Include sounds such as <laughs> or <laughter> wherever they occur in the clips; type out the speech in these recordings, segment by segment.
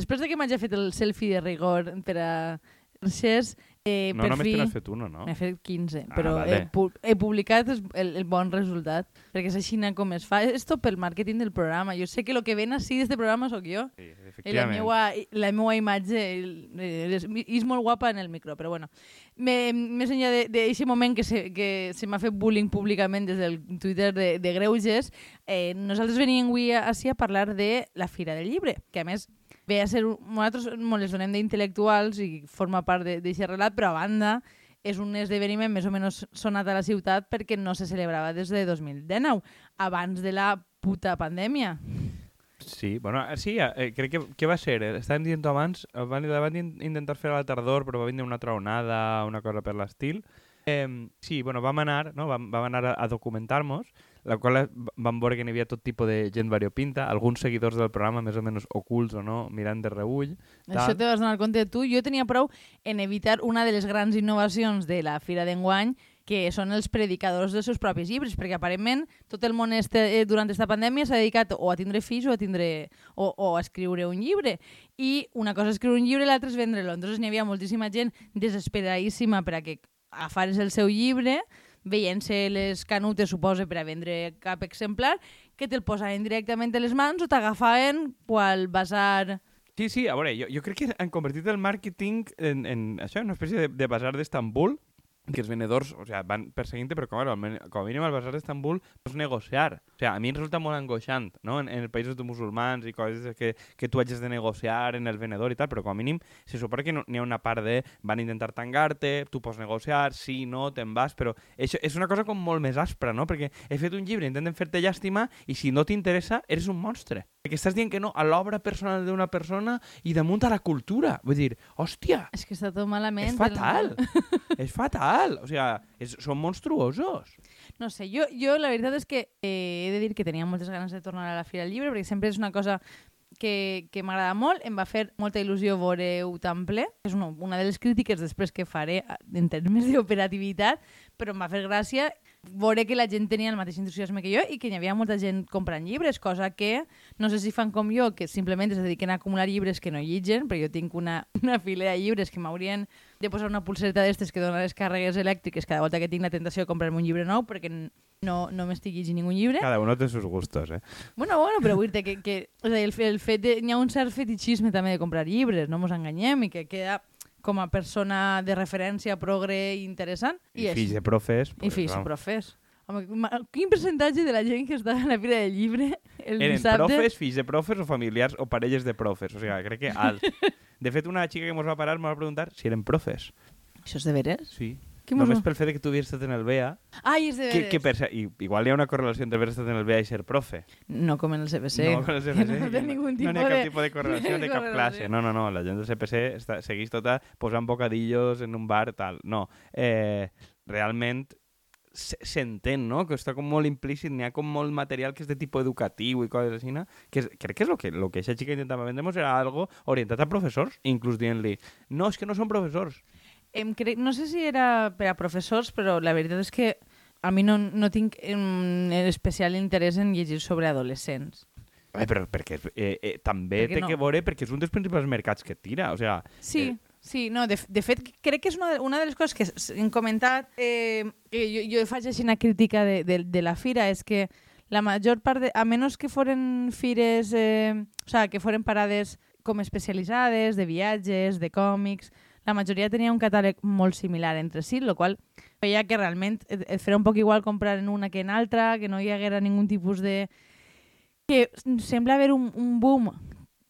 després de que m'hagi fet el selfie de rigor per a xers, eh, No, per només fi... te n'has fet uno, no? M'he fet 15, Ah, però vale. he, pu he publicat el, el bon resultat, perquè és així com es fa. Esto pel màrqueting del programa. Jo sé que lo que ven així d'este programa sóc jo. Sí, I la meua, la meua imatge el- és, és molt guapa en el micro, però bueno. Me, més enllà d'aquest moment que se, que se m'ha fet bullying públicament des del Twitter de, de Greuges, eh, nosaltres veníem avui així a parlar de la Fira del Llibre, que a més ve a ser... Nosaltres molt les donem d'intel·lectuals i forma part d'aquest relat, però a banda és un esdeveniment més o menys sonat a la ciutat perquè no se celebrava des de 2019, abans de la puta pandèmia. Sí, bueno, eh, sí, eh, crec que, que va ser, eh, estàvem dient abans, eh, van, van in- intentar fer a la tardor, però va vindre una altra onada, una cosa per l'estil. Eh, sí, bueno, vam anar, no? vam, vam anar a, a documentar-nos, la qual eh, veure que n'hi havia tot tipus de gent variopinta, alguns seguidors del programa més o menys ocults o no, mirant de reull. Això te vas donar compte tu. Jo tenia prou en evitar una de les grans innovacions de la Fira d'enguany, que són els predicadors dels seus propis llibres, perquè aparentment tot el món este, eh, durant aquesta pandèmia s'ha dedicat o a tindre fills o a, tindre, o, o a escriure un llibre. I una cosa és escriure un llibre i l'altra és vendre-lo. Entonces n'hi havia moltíssima gent desesperadíssima per a que agafares el seu llibre, veient-se les canutes, suposa, per a vendre cap exemplar, que te'l posaven directament a les mans o t'agafaven qual basar... Sí, sí, a veure, jo, jo crec que han convertit el màrqueting en, en això, en una espècie de, de basar d'Estambul, que els venedors, o sea, van perseguint-te, però com, a, mínim al basar d'Estambul pots negociar. O sea, a mi em resulta molt angoixant, no?, en, en els països de musulmans i coses que, que tu hagis de negociar en el venedor i tal, però com a mínim se suposa que no, ha una part de van intentar tangar-te, tu pots negociar, sí, no, te'n vas, però això és una cosa com molt més aspra, no?, perquè he fet un llibre, intenten fer-te llàstima i si no t'interessa, eres un monstre. Perquè estàs dient que no a l'obra personal d'una persona i damunt a la cultura. Vull dir, hòstia, És que està tot malament. és fatal. <laughs> és fatal. O sigui, és, són monstruosos. No sé, jo, jo la veritat és que eh, he de dir que tenia moltes ganes de tornar a la Fira del Llibre, perquè sempre és una cosa que, que m'agrada molt. Em va fer molta il·lusió veure-ho tan ple. És una, una de les crítiques després que faré en termes d'operativitat, però em va fer gràcia veure que la gent tenia el mateix entusiasme que jo i que hi havia molta gent comprant llibres, cosa que no sé si fan com jo, que simplement es dediquen a acumular llibres que no llitgen, però jo tinc una, una fila de llibres que m'haurien de posar una pulsereta d'estes que dona les càrregues elèctriques cada volta que tinc la tentació de comprar-me un llibre nou perquè no, no m'estic llegint ningú llibre. Cada uno té sus gustos, eh? Bueno, bueno, però vull dir que, que o sigui, el, el fet de... N'hi ha un cert fetichisme també de comprar llibres, no mos enganyem, i que queda com a persona de referència progre i interessant. I, és- fills de profes... I fills vamos. profes. Home, quin percentatge de la gent que està a la fira del llibre el Eren dissabte... profes, fills de profes o familiars o parelles de profes. O sigui, crec que alt. <laughs> De fet, una xica que mos va parar me va preguntar si eren profes. Això és de veres? Sí. Què mos Només pel fet de que tu havies estat en el BEA, Ai, és de que, veres. que per, ser- i, igual hi ha una correlació entre haver estat en el BEA i ser profe. No com en el CPC. No, con el CPC. No té ningú no tipus n'hi ha cap de... tipus de <laughs> correlació de cap correlació. classe. No, no, no. La gent del CPC està, segueix tota posant bocadillos en un bar, tal. No. Eh, realment se- s'entén, no? Que està com molt implícit, n'hi ha com molt material que és de tipus educatiu i coses així, no? que és, crec que és el que, lo que aquesta xica intentava vendre era algo orientat a professors, inclús dient-li, no, és que no són professors. Em crec, no sé si era per a professors, però la veritat és que a mi no, no tinc em, especial interès en llegir sobre adolescents. Eh, però perquè eh, eh, també Per què té no? que veure perquè és un dels principals mercats que tira, o sigui, Sí, Eh. sí, no, de, de fet, crec que és una, de- una de les coses que hem comentat, eh, que jo, jo faig així una crítica de, de, de la fira, és que la major part, de, a menys que foren fires, eh, o sigui, que foren parades com especialitzades, de viatges, de còmics, la majoria tenia un catàleg molt similar entre si, el qual feia que realment et, farà un poc igual comprar en una que en altra, que no hi haguera ningun tipus de... que sembla haver un, un boom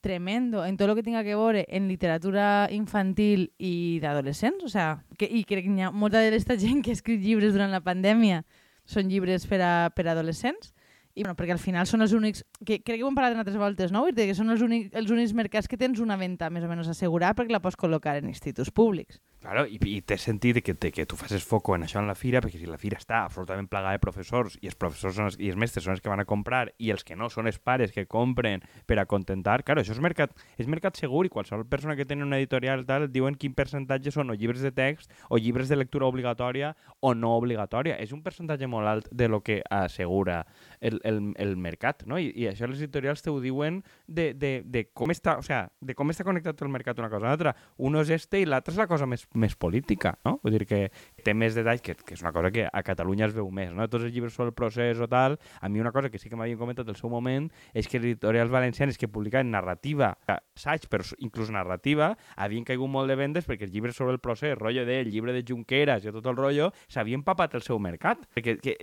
tremendo en tot el que tinga que veure en literatura infantil i d'adolescents, o sea, que, i crec que hi ha molta d'aquesta gent que ha escrit llibres durant la pandèmia són llibres per a, per a adolescents, i bueno, perquè al final són els únics, que crec que ho hem parlat en altres voltes, no? Que són els, únics, els únics mercats que tens una venda més o menys assegurada perquè la pots col·locar en instituts públics. Claro, i, i té sentit que, te, que tu facis foco en això en la fira, perquè si la fira està absolutament plagada de professors i els professors són els, i els mestres són els que van a comprar i els que no són els pares que compren per a contentar, claro, això és mercat, és mercat segur i qualsevol persona que té una editorial tal diuen quin percentatge són o llibres de text o llibres de lectura obligatòria o no obligatòria. És un percentatge molt alt de lo que assegura el, el, el mercat, no? I, i això les editorials te ho diuen de, de, de com està, o sea, de com està connectat el mercat una cosa a l'altra. Uno és este i l'altre és la cosa més, més política, no? Vull dir que té més detalls, que, que és una cosa que a Catalunya es veu més, no? Tots els llibres sobre el procés o tal, a mi una cosa que sí que m'havien comentat al seu moment és que editorials valencianes que publicaven narrativa, assaig, però inclús narrativa, havien caigut molt de vendes perquè els llibres sobre el procés, rotllo del llibre de Junqueras i tot el rotllo, s'havien papat el seu mercat. Perquè, que,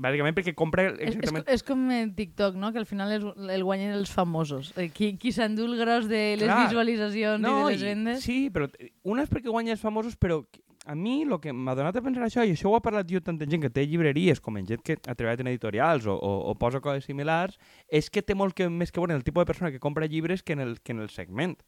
bàsicament perquè compra exactament... És, és, és com TikTok, no? Que al final és, el guanyen els famosos. Eh, Qui, qui s'endú el gros de les Clar. visualitzacions no, i de les vendes. Sí, però una és perquè guanya els famosos, però a mi el que m'ha donat a pensar això, i això ho ha parlat jo tanta gent que té llibreries, com en gent que ha treballat en editorials o, o, o posa coses similars, és que té molt que, més que veure el tipus de persona que compra llibres que en el, que en el segment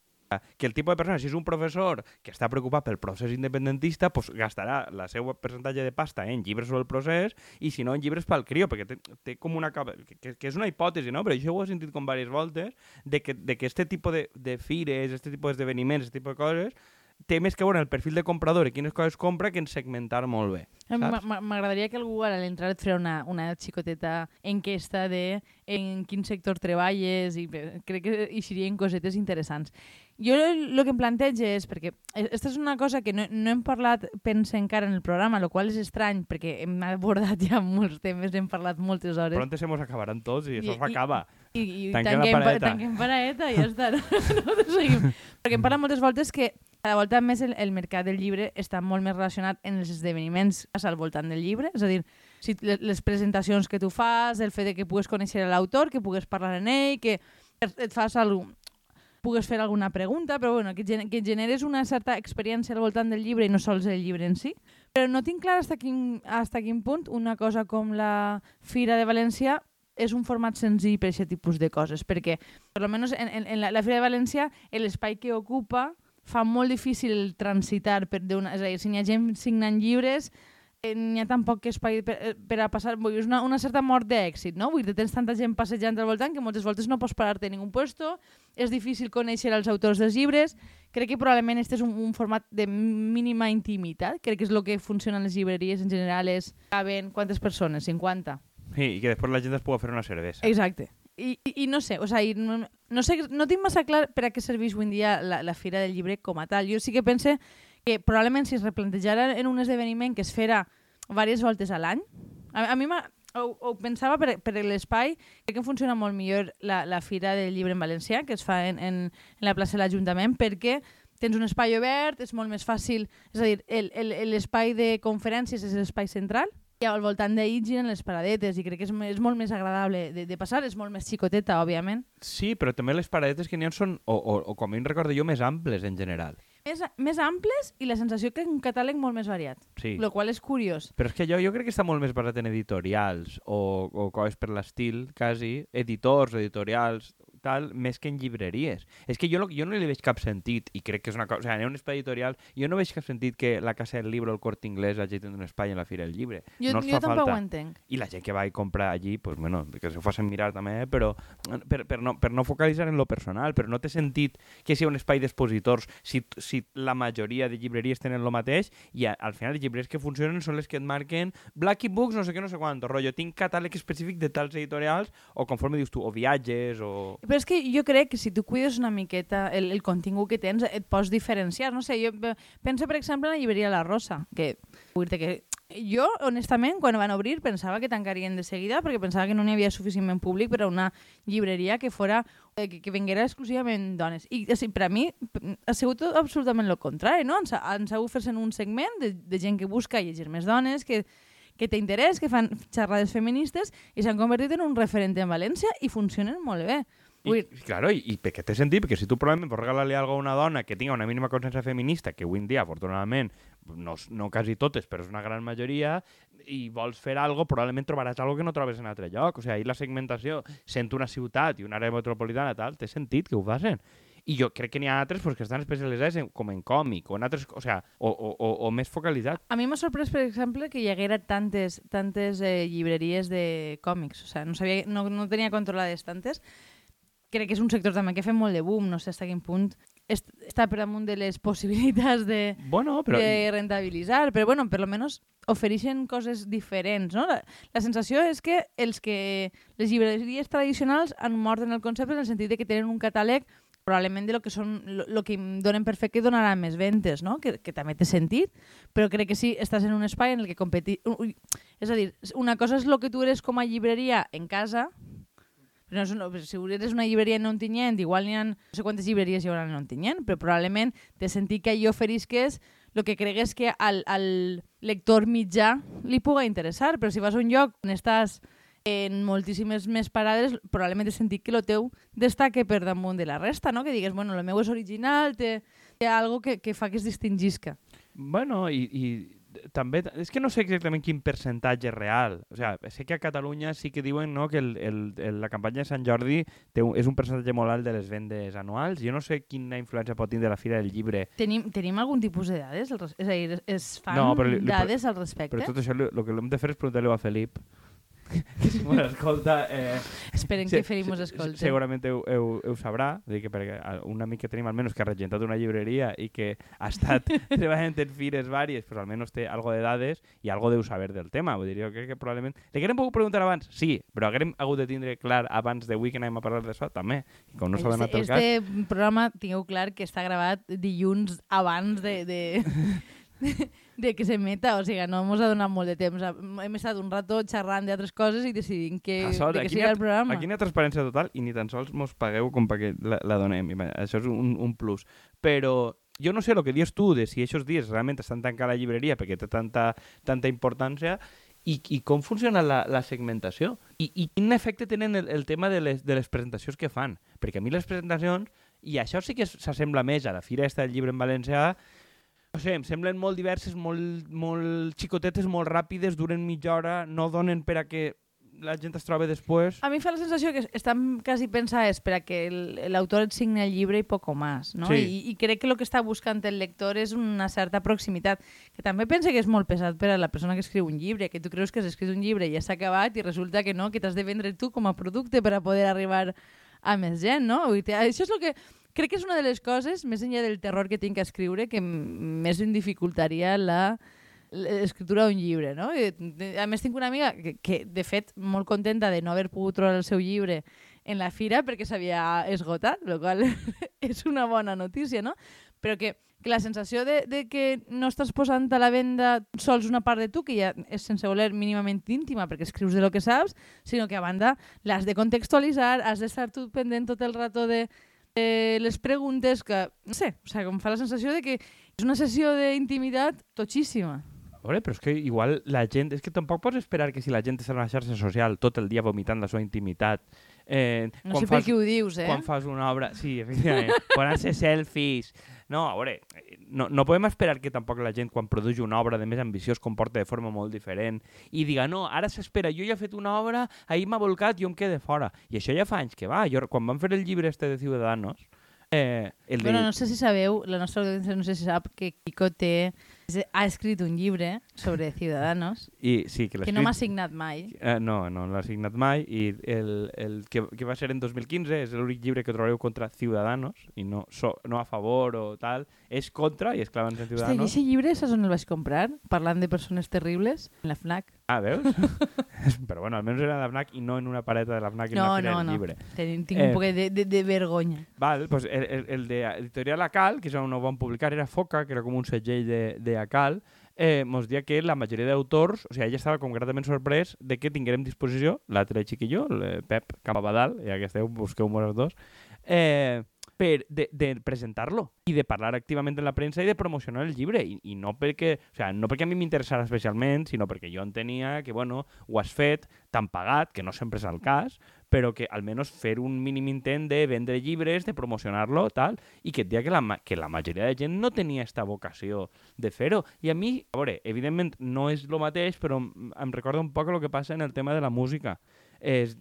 que el tipus de persona, si és un professor que està preocupat pel procés independentista, pues gastarà la seva percentatge de pasta en llibres sobre el procés i si no en llibres pel crio, perquè té, té com una... Que, que és una hipòtesi, no? Però això ho he sentit com diverses voltes, de que, de que este tipus de, de fires, este tipus d'esdeveniments, este tipus de coses, té més que veure el perfil de comprador i quines coses compra que en segmentar molt bé. M'agradaria que algú a l'entrar et farà una, una xicoteta enquesta de en quin sector treballes i crec que hi serien cosetes interessants. Jo el que em plantejo és, perquè aquesta és una cosa que no, no hem parlat, pense, encara en el programa, el qual és estrany, perquè hem abordat ja molts temes, hem parlat moltes hores. Pronto se mos acabaran tots i això I- s'acaba. I, i Tanquem la tanquem, pa- tanquem paraeta i ja està. <laughs> No, no seguim. Perquè em parla moltes voltes que cada volta més el, el mercat del llibre està molt més relacionat en els esdeveniments al voltant del llibre, és a dir, si le- les presentacions que tu fas, el fet de que pugues conèixer l'autor, que pugues parlar en ell, que et fas algun pugues fer alguna pregunta, però bueno, que, que generes una certa experiència al voltant del llibre i no sols el llibre en si. Però no tinc clar hasta quin, hasta quin punt una cosa com la Fira de València és un format senzill per aquest tipus de coses, perquè, per almenys en, en, en la, la Fira de València, l'espai que ocupa fa molt difícil transitar per d'una... És a dir, si n'hi ha gent signant llibres, eh, n'hi ha tan poc espai per, eh, per a passar... Vull dir, és una, una certa mort d'èxit, no? Vull dir, tens tanta gent passejant al voltant que moltes voltes no pots parar-te en ningú puesto, és difícil conèixer els autors dels llibres. Crec que probablement este és un, un format de mínima intimitat. Crec que és el que funciona en les llibreries en general és caben quantes persones? 50? Sí, i que després la gent es pugui fer una cervesa. Exacte. I, i, no sé, o sigui, no, no, sé, no tinc massa clar per a què serveix avui dia la, la Fira del Llibre com a tal. Jo sí que pense que probablement si es replantejara en un esdeveniment que es fera diverses voltes a l'any, a, a mi ho, ho pensava per, per l'espai, crec que funciona molt millor la, la Fira del Llibre en valencià, que es fa en, en, en la plaça de l'Ajuntament, perquè tens un espai obert, és molt més fàcil, és a dir, l'espai de conferències és l'espai central, al voltant d'ahir giren les paradetes i crec que és, és molt més agradable de, de passar, és molt més xicoteta, òbviament. Sí, però també les paradetes que n'hi ha són, o, o, o com a mi recordo jo, més amples en general. Més, més amples i la sensació que un catàleg molt més variat, Sí. el qual és curiós. Però és que jo, jo crec que està molt més basat en editorials o, o coses per l'estil, quasi, editors, editorials, tal, més que en llibreries. És que jo, jo no li veig cap sentit, i crec que és una cosa... O sigui, en un espai editorial, jo no veig cap sentit que la Casa del Llibre o el Corte Inglés hagi tenir un espai en la Fira del Llibre. Jo, no jo tampoc falta. ho entenc. I la gent que va a comprar allí, pues, bueno, que s'ho facin mirar també, eh, però per, per, no, per no focalitzar en lo personal, però no té sentit que sigui un espai d'expositors si, si la majoria de llibreries tenen lo mateix i a, al final les llibreries que funcionen són les que et marquen Blacky Books, no sé què, no sé quant, rotllo, tinc catàleg específic de tals editorials o conforme dius tu, o viatges o... Però és que jo crec que si tu cuides una miqueta el, el contingut que tens, et pots diferenciar. No sé, jo eh, penso, per exemple, en la llibreria La Rosa, que que jo, honestament, quan van obrir, pensava que tancarien de seguida perquè pensava que no n'hi havia suficientment públic per a una llibreria que fora eh, que, que venguera exclusivament dones. I o sigui, per a mi p- ha sigut absolutament el contrari, no? Sa- han sabut fer-se un segment de, de gent que busca llegir més dones, que, que té interès, que fan xerrades feministes i s'han convertit en un referent en València i funcionen molt bé. I, claro, i, i perquè té sentit, perquè si tu probablement vols regalar-li alguna a una dona que tinga una mínima consciència feminista, que avui en dia, afortunadament, no, no quasi totes, però és una gran majoria, i vols fer algo, probablement trobaràs algo que no trobes en altre lloc. O sigui, ahir la segmentació, sent una ciutat i una àrea metropolitana tal, té sentit que ho facin. I jo crec que n'hi ha altres pues, que estan especialitzats en, com en còmic o en altres, o, sea, o, o, o, o més focalitzat. A mi m'ha sorprès, per exemple, que hi haguera tantes, tantes eh, llibreries de còmics. O sea, no, sabia, no, no tenia controlades tantes. Crec que és un sector també que fa molt de boom, no sé fins a quin punt est està per damunt de les <laughs> possibilitats de, Bueno, però... de rentabilitzar, però bueno, per lo menos ofereixen coses diferents, no? La, la sensació és que els que les llibreries tradicionals han mort en el concepte en el sentit de que tenen un catàleg probablement de lo que són lo, lo que em donen per fet que donarà més ventes, no? Que, que també té sentit, però crec que sí, estàs en un espai en el que competir... Ui, és a dir, una cosa és el que tu eres com a llibreria en casa, però no, és una- si eres una llibreria en Ontinyent, igual n'hi ha no sé quantes llibreries hi haurà en Ontinyent, però probablement té sentit que allò oferisques el que cregues que al, al lector mitjà li puga interessar, però si vas a un lloc on estàs en moltíssimes més parades, probablement té sentit que el teu destaque per damunt de la resta, no? que digues, bueno, el meu és original, té, té algo que, que fa que es distingisca. Bueno, i, i també... És que no sé exactament quin percentatge és real. O sea, sé que a Catalunya sí que diuen no, que el, el, el, la campanya de Sant Jordi té un, és un percentatge molt alt de les vendes anuals. Jo no sé quina influència pot tindre la Fira del Llibre, Tenim, tenim algun tipus de dades? És a dir, es fan No, però li- dades al respecte? però tot això el que hem de fer és preguntar-li a Felip que si mos escolta... Eh, Esperen se- que Felip mos escolti. Segurament heu, heu, heu sabrà, que perquè a- un amic que tenim almenys que ha regentat una llibreria i que ha estat <laughs> treballant en fires vàries, pues almenys té algo de dades i algo deu saber del tema. Vull dir, jo crec que probablement... Li haguem pogut preguntar abans? Sí, però haguem hagut de tindre clar abans d'avui que anem a parlar d'això, també. I com no s'ha donat el cas... Este programa, tingueu clar que està gravat dilluns abans de, de, <laughs> <laughs> de que s'emeta, o sigui, no ens ha donat molt de temps. Hem estat un rato xerrant d'altres coses i decidint que, A sobre, de que sigui el programa. Aquí n'hi ha transparència total i ni tan sols mos pagueu com perquè la, la donem. I, això és un, un plus. Però jo no sé el que dius tu de si aquests dies realment estan tancant la llibreria perquè té tanta, tanta importància i, i com funciona la, la segmentació I, i quin efecte tenen el, el tema de les, de les presentacions que fan. Perquè a mi les presentacions, i això sí que s'assembla més a la Fira esta del llibre en valencià, no sé, em semblen molt diverses, molt, molt xicotetes, molt ràpides, duren mitja hora, no donen per a que la gent es trobi després. A mi fa la sensació que estan quasi pensades per a que el- l'autor et signi el llibre i poco más, no? Sí. I, I crec que el que està buscant el lector és una certa proximitat, que també pense que és molt pesat per a la persona que escriu un llibre, que tu creus que has escrit un llibre i ja s'ha acabat i resulta que no, que t'has de vendre tu com a producte per a poder arribar a més gent, no? Vull dir, això és el que crec que és una de les coses, més enllà del terror que tinc a escriure, que més em dificultaria la l'escriptura d'un llibre, no? A més, tinc una amiga que, que, de fet, molt contenta de no haver pogut trobar el seu llibre en la fira perquè s'havia esgotat, el qual <laughs> és una bona notícia, no? Però que, que la sensació de, de que no estàs posant a la venda sols una part de tu, que ja és sense voler mínimament íntima perquè escrius de lo que saps, sinó que a banda l'has de contextualitzar, has d'estar tu pendent tot el rato de, de les preguntes que, no sé, o sigui, em fa la sensació de que és una sessió d'intimitat totxíssima. A veure, però és que igual la gent... És que tampoc pots esperar que si la gent està en una xarxa social tot el dia vomitant la seva intimitat... Eh, No sé per què ho dius, eh? quan fas una obra... Sí, efectivament. Posant-se selfies... No, a veure, eh, no, no podem esperar que tampoc la gent, quan produeix una obra de més ambició, es comporta de forma molt diferent i diga, no, ara s'espera, jo ja he fet una obra, ahir m'ha volcat, jo em quede fora. I això ja fa anys que va. Jo, quan van fer el llibre este de Ciudadanos, eh, el de... Bueno, no sé si sabeu, la nostra audiència no sé si sap que Kiko té, ha escrit un llibre sobre Ciudadanos I, sí, que, que no m'ha signat mai. Eh, no, no l'ha signat mai i el, el que, que va ser en 2015 és l'únic llibre que trobareu contra Ciudadanos i no, so, no a favor o tal, és contra i és clavant en Ciudadanos. aquest llibre saps on el vaig comprar? Parlant de persones terribles? En la FNAC. Ah, veus? <laughs> <laughs> Però bueno, almenys era de la FNAC i no en una paleta de la FNAC en No, Fira no, del no. llibre. Ten, tinc Eh. un poc de, de, de vergonya. Val, pues el, el, el de Editorial Acal, que és on ho van publicar, era Foca, que era com un segell de, de Acal, eh, mos dia que la majoria d'autors, o sigui, ella estava com gratament sorprès de que tinguérem disposició, l'altre xiquillo, el Pep Campabadal, ja que esteu, busqueu-mos els dos, eh, per de, de presentar-lo i de parlar activament en la premsa i de promocionar el llibre. I, i no perquè, o sea, no perquè a mi m'interessara especialment, sinó perquè jo entenia que, bueno, ho has fet, t'han pagat, que no sempre és el cas, però que almenys fer un mínim intent de vendre llibres, de promocionar-lo, tal, i que et que la, que la majoria de gent no tenia esta vocació de fer-ho. I a mi, a veure, evidentment no és el mateix, però em em recorda un poc el que passa en el tema de la música. És,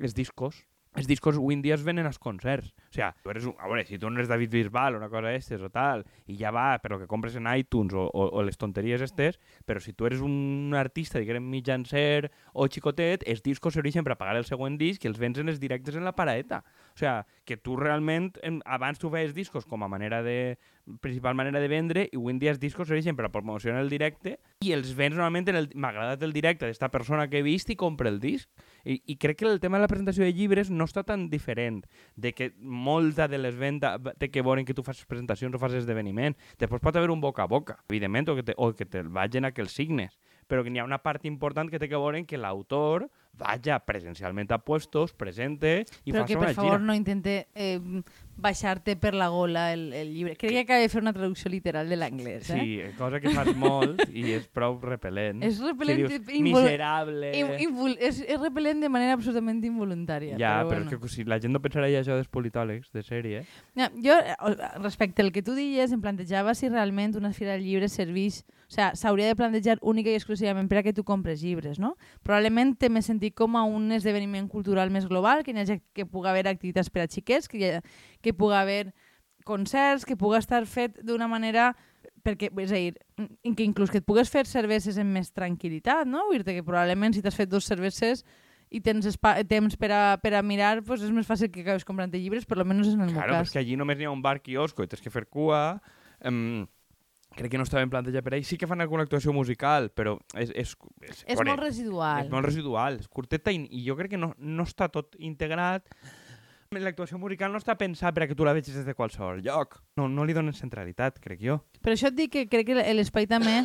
els discos. Els discos avui en dia es venen als concerts. O tu eres un, a veure, si tu no eres David Bisbal o una cosa estes o tal, i ja va, però que compres en iTunes o, o, o les tonteries estes, però si tu eres un artista, diguem, mitjancer o xicotet, els discos serveixen per a pagar el següent disc i els vens en els directes en la paraeta. O sigui, que tu realment, en, abans tu feies discos com a manera de, principal manera de vendre i avui en dia els discos serveixen per a promocionar el directe i els vens normalment en el... M'ha agradat el directe d'esta persona que he vist i compra el disc. I, I crec que el tema de la presentació de llibres no està tan diferent de que molta de les vendes té que veure que tu fas presentacions o fas esdeveniment. Després pot haver un boca a boca, evidentment, o que te, o que te'l vagin a que els signes però que n'hi ha una part important que té que veure que l'autor vaya presencialment a puestos, presente Però faci que, una per favor, gira. no intente eh, baixar-te per la gola el, el llibre. Creia que havia de fer una traducció literal de l'anglès, eh? Sí, cosa que fas molt i és prou repel·lent. És repel·lent Que dius, invol- miserable. In- invol- és, és repel·lent de manera absolutament involuntària. ja, però, però, bueno. és que si la gent no pensaria això dels politòlegs de sèrie, eh? Ja, jo, eh, respecte al que tu dies, em plantejava si realment una fira del llibre serveix... O sigui, s'hauria de plantejar única i exclusivament per a que tu compres llibres, no? Probablement té més sentit com a un esdeveniment cultural més global, que, hi hagi, que pugui haver activitats per a xiquets, que, hi que pugui haver concerts, que pugui estar fet d'una manera perquè, és a dir, que inclús que et pugues fer cerveses amb més tranquil·litat, no? Vull dir que probablement si t'has fet dos cerveses i tens temps per a, per a mirar, pues és més fàcil que acabes comprant almenys per lo menos en el meu Claro, però cas. és que allí només n'hi ha un bar quiosco i tens que fer cua. Um, crec que no estava ben plantejat per ahí. Sí que fan alguna actuació musical, però és... És, és, És molt residual. És molt residual, és curteta i, i jo crec que no, no està tot integrat. L'actuació musical no està pensat per a que tu la vegis des de qualsevol lloc. No, no li donen centralitat, crec jo. Per això et dic que crec que l'espai també...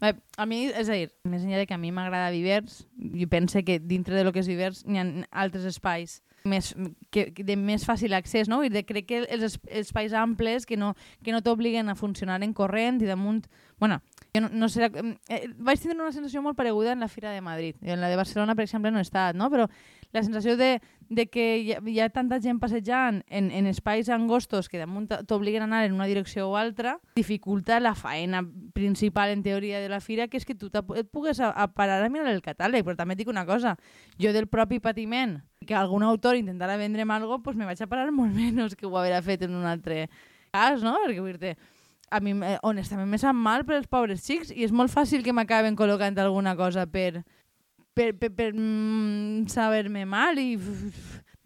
Bé, a mi, és a dir, més enllà de que a mi m'agrada Vivers, jo penso que dintre de lo que és Vivers hi ha altres espais més, que, de més fàcil accés, no? I de, crec que els es- espais amples que no, que no t'obliguen a funcionar en corrent i damunt... bueno, jo no, no serà, eh, vaig tindre una sensació molt pareguda en la Fira de Madrid. En la de Barcelona, per exemple, no he estat, no? Però la sensació de, de que hi ha, hi ha tanta gent passejant en, en espais angostos que damunt t'obliguen a anar en una direcció o altra, dificulta la faena principal, en teoria, de la fira, que és que tu et pugues a, a parar a mirar el catàleg. Però també et dic una cosa, jo del propi patiment, que algun autor intentara vendre'm algo, pues me vaig a parar molt <laughs> menys que ho haurà fet en un altre cas, no? Perquè vull dir a mi, eh, honestament, me sap mal per als pobres xics i és molt fàcil que m'acaben col·locant alguna cosa per, per, per, per mm, saber-me mal i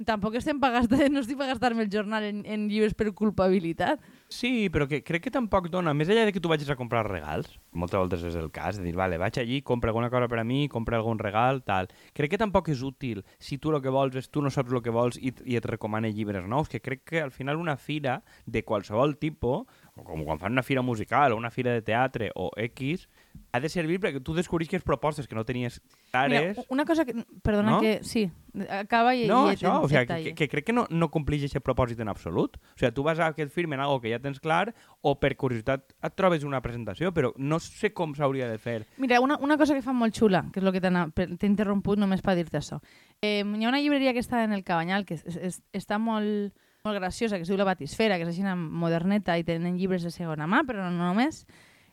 tampoc estem per <laughs> no estic per gastar-me el jornal en, en llibres per culpabilitat. Sí, però que crec que tampoc dona, més enllà de que tu vagis a comprar regals, moltes voltes és el cas, de dir, vale, vaig allí, compra alguna cosa per a mi, compra algun regal, tal. Crec que tampoc és útil si tu el que vols és tu no saps el que vols i, i et recomana llibres nous, que crec que al final una fira de qualsevol tipus, com quan fan una fira musical o una fira de teatre o X, ha de servir perquè tu descobrisques propostes que no tenies. Mira, una cosa que... Perdona No? que... Sí, acaba i... No, i això, o sigui, que, que, crec que no, no complix aquest propòsit en absolut. O sigui, tu vas a que et firmen algo que ja tens clar o per curiositat et trobes una presentació, però no sé com s'hauria de fer. Mira, una, una cosa que fa molt xula, que és el que t'he interromput només per dir-te això. Eh, hi ha una llibreria que està en el Cabanyal que és, és, està molt, molt graciosa, que es diu La Batisfera, que és així una moderneta i tenen llibres de segona mà, però no només.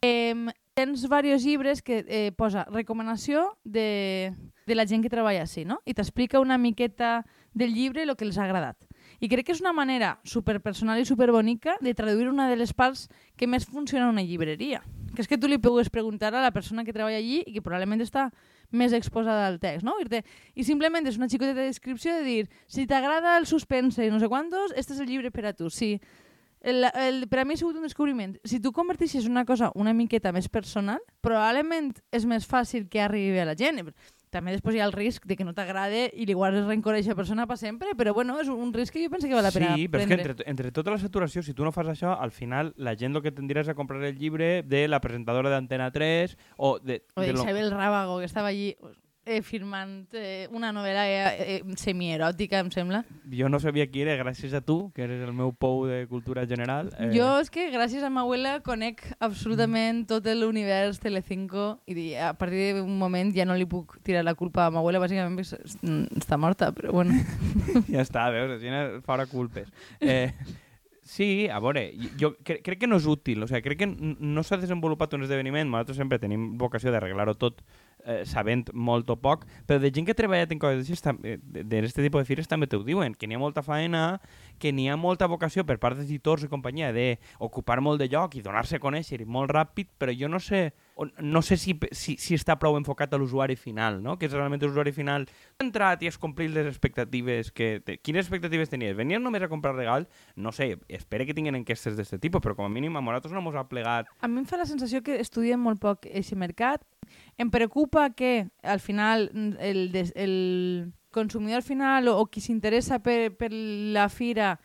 Eh, tens diversos llibres que eh, posa recomanació de, de la gent que treballa així, no? I t'explica una miqueta del llibre el que els ha agradat. I crec que és una manera superpersonal i superbonica de traduir una de les parts que més funciona en una llibreria. Que és que tu li pugues preguntar a la persona que treballa allí i que probablement està més exposada al text, no? Dir-te- I simplement és una xicoteta de descripció de dir si t'agrada el suspense i no sé quantos, este és el llibre per a tu. Sí, el, el, per a mi ha sigut un descobriment. Si tu converteixes una cosa una miqueta més personal, probablement és més fàcil que arribi a la gent. També després hi ha el risc de que no t'agrade i li guardes rencor a aquesta persona per sempre, però bueno, és un risc que jo penso que val la pena Sí, però és que prendre. entre, entre tota la saturació, si tu no fas això, al final la gent el que tindràs a comprar el llibre de la presentadora d'Antena 3 o de... O de de lo- Isabel Rábago, que estava allí eh, firmant eh, una novel·la eh, eh, semieròtica, em sembla. Jo no sabia qui era, gràcies a tu, que eres el meu pou de cultura general. Eh, Jo és que gràcies a ma abuela conec absolutament tot l'univers Telecinco i a partir d'un moment ja no li puc tirar la culpa a ma abuela, bàsicament s- està morta, però bueno. <laughs> Ja està, veus, així fora culpes. Eh, sí, a veure, jo cre crec que no és útil, o sigui, crec que no s'ha desenvolupat un esdeveniment, nosaltres sempre tenim vocació d'arreglar-ho tot eh, sabent molt o poc, però de gent que ha treballat en coses d'aquest tipus de fires també t'ho diuen, que n'hi ha molta feina, que n'hi ha molta vocació per part dels editors i companyia de ocupar molt de lloc i donar-se a conèixer molt ràpid, però jo no sé no sé si, si, si està prou enfocat a l'usuari final, no? que és realment l'usuari final ha entrat i has complit les expectatives que... Te... Quines expectatives tenies? Venies només a comprar regal? No sé, espero que tinguin enquestes d'aquest tipus, però com a mínim a nosaltres no mos ha plegat. A mi em fa la sensació que estudien molt poc aquest mercat. Em preocupa que al final el, el consumidor final o, o qui s'interessa per, per la fira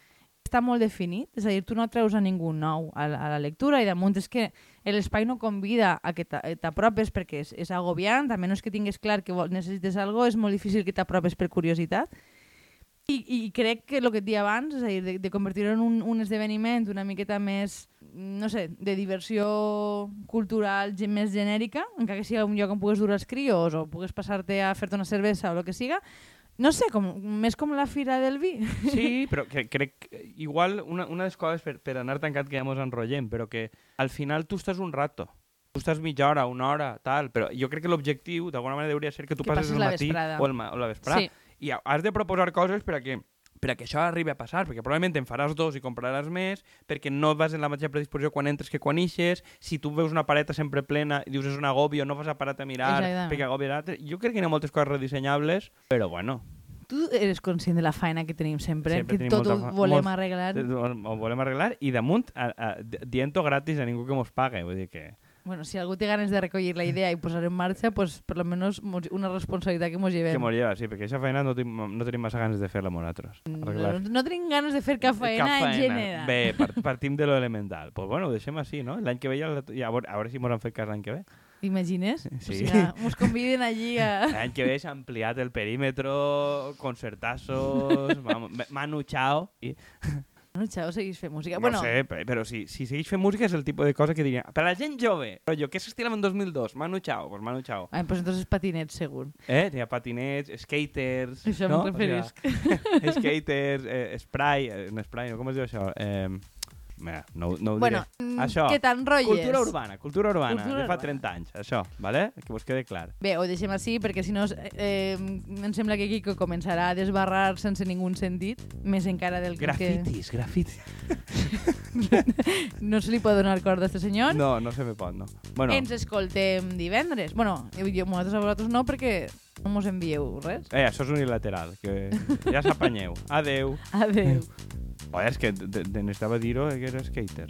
està molt definit, és a dir, tu no treus a ningú nou a, a la lectura i damunt és que l'espai no convida a que t'apropes perquè és, és agobiant, a menys que tingues clar que necessites alguna és molt difícil que t'apropes per curiositat. I, I crec que el que et dia abans, és a dir, de, de convertir-ho en un, un esdeveniment una miqueta més, no sé, de diversió cultural més genèrica, encara que sigui un lloc on pugues dur els crios o pugues passar-te a fer-te una cervesa o el que siga, no sé, com, més com la fira del vi. Sí, <laughs> però que, crec... Igual, una, una de les coses per, per anar tancat que ja ens enrotllem, però que al final tu estàs un rato. Tu estàs mitja hora, una hora, tal, però jo crec que l'objectiu d'alguna manera hauria ser que tu que passes el matí o, el, o la vesprada. Sí. I has de proposar coses per a que per a que això arribi a passar, perquè probablement en faràs dos i compraràs més, perquè no vas en la mateixa predisposició quan entres que quan ixes, si tu veus una pareta sempre plena i dius és un agobio, no vas a parar a mirar Exactament. perquè agobia l'altre. Jo crec que hi ha moltes coses redissenyables, però bueno, tu eres conscient de la feina que tenim sempre, sempre que tenim tot ho volem arreglar. Ho volem arreglar i damunt dient-ho gratis a ningú que mos pague, vull dir que... Bueno, si algú té ganes de recollir la idea i posar en marxa, pues, per lo menos una responsabilitat que mos llevem. Que mos lleva, sí, perquè aquesta feina no, no tenim massa ganes de fer-la nosaltres. No, no tenim ganes de fer cap feina, cap feina. en general. Bé, partim de lo elemental. Pues bueno, ho deixem així, no? L'any que ve ja, ja a, veure, a veure si mos han fet cas l'any que ve. T'imagines? Sí. O sigui, ens conviden allí a... L'any que ve s'ha ampliat el perímetro, concertassos, Manu Chao... I... Manu Chao segueix fent música. No bueno... sé, però si, si segueix fent música és el tipus de cosa que diria per la gent jove, però jo, què s'estilava en 2002? Manu Chao, pues Manu Chao. Ah, pues entonces patinets, segur. Eh, ha patinets, skaters... Això no? me'n referisc. O sea, <laughs> skaters, eh, spray, eh, no spray, no, com es diu això? Eh, Mira, no, no ho bueno, diré. Mm, això, que t'enrotlles. Cultura urbana, cultura urbana, cultura de fa 30 anys, això, vale? que vos quede clar. Bé, ho deixem així perquè si no eh, em sembla que Kiko començarà a desbarrar sense ningú sentit, més encara del grafitis, que... Grafitis, <laughs> no se li pot donar corda a este senyor? No, no se me pot, no. Bueno. Ens escoltem divendres. Bueno, jo, nosaltres a vosaltres no perquè no mos envieu res. Eh, això és unilateral, que ja s'apanyeu. Adeu. Adeu. Oye es que necessitava dir-ho, que era skater.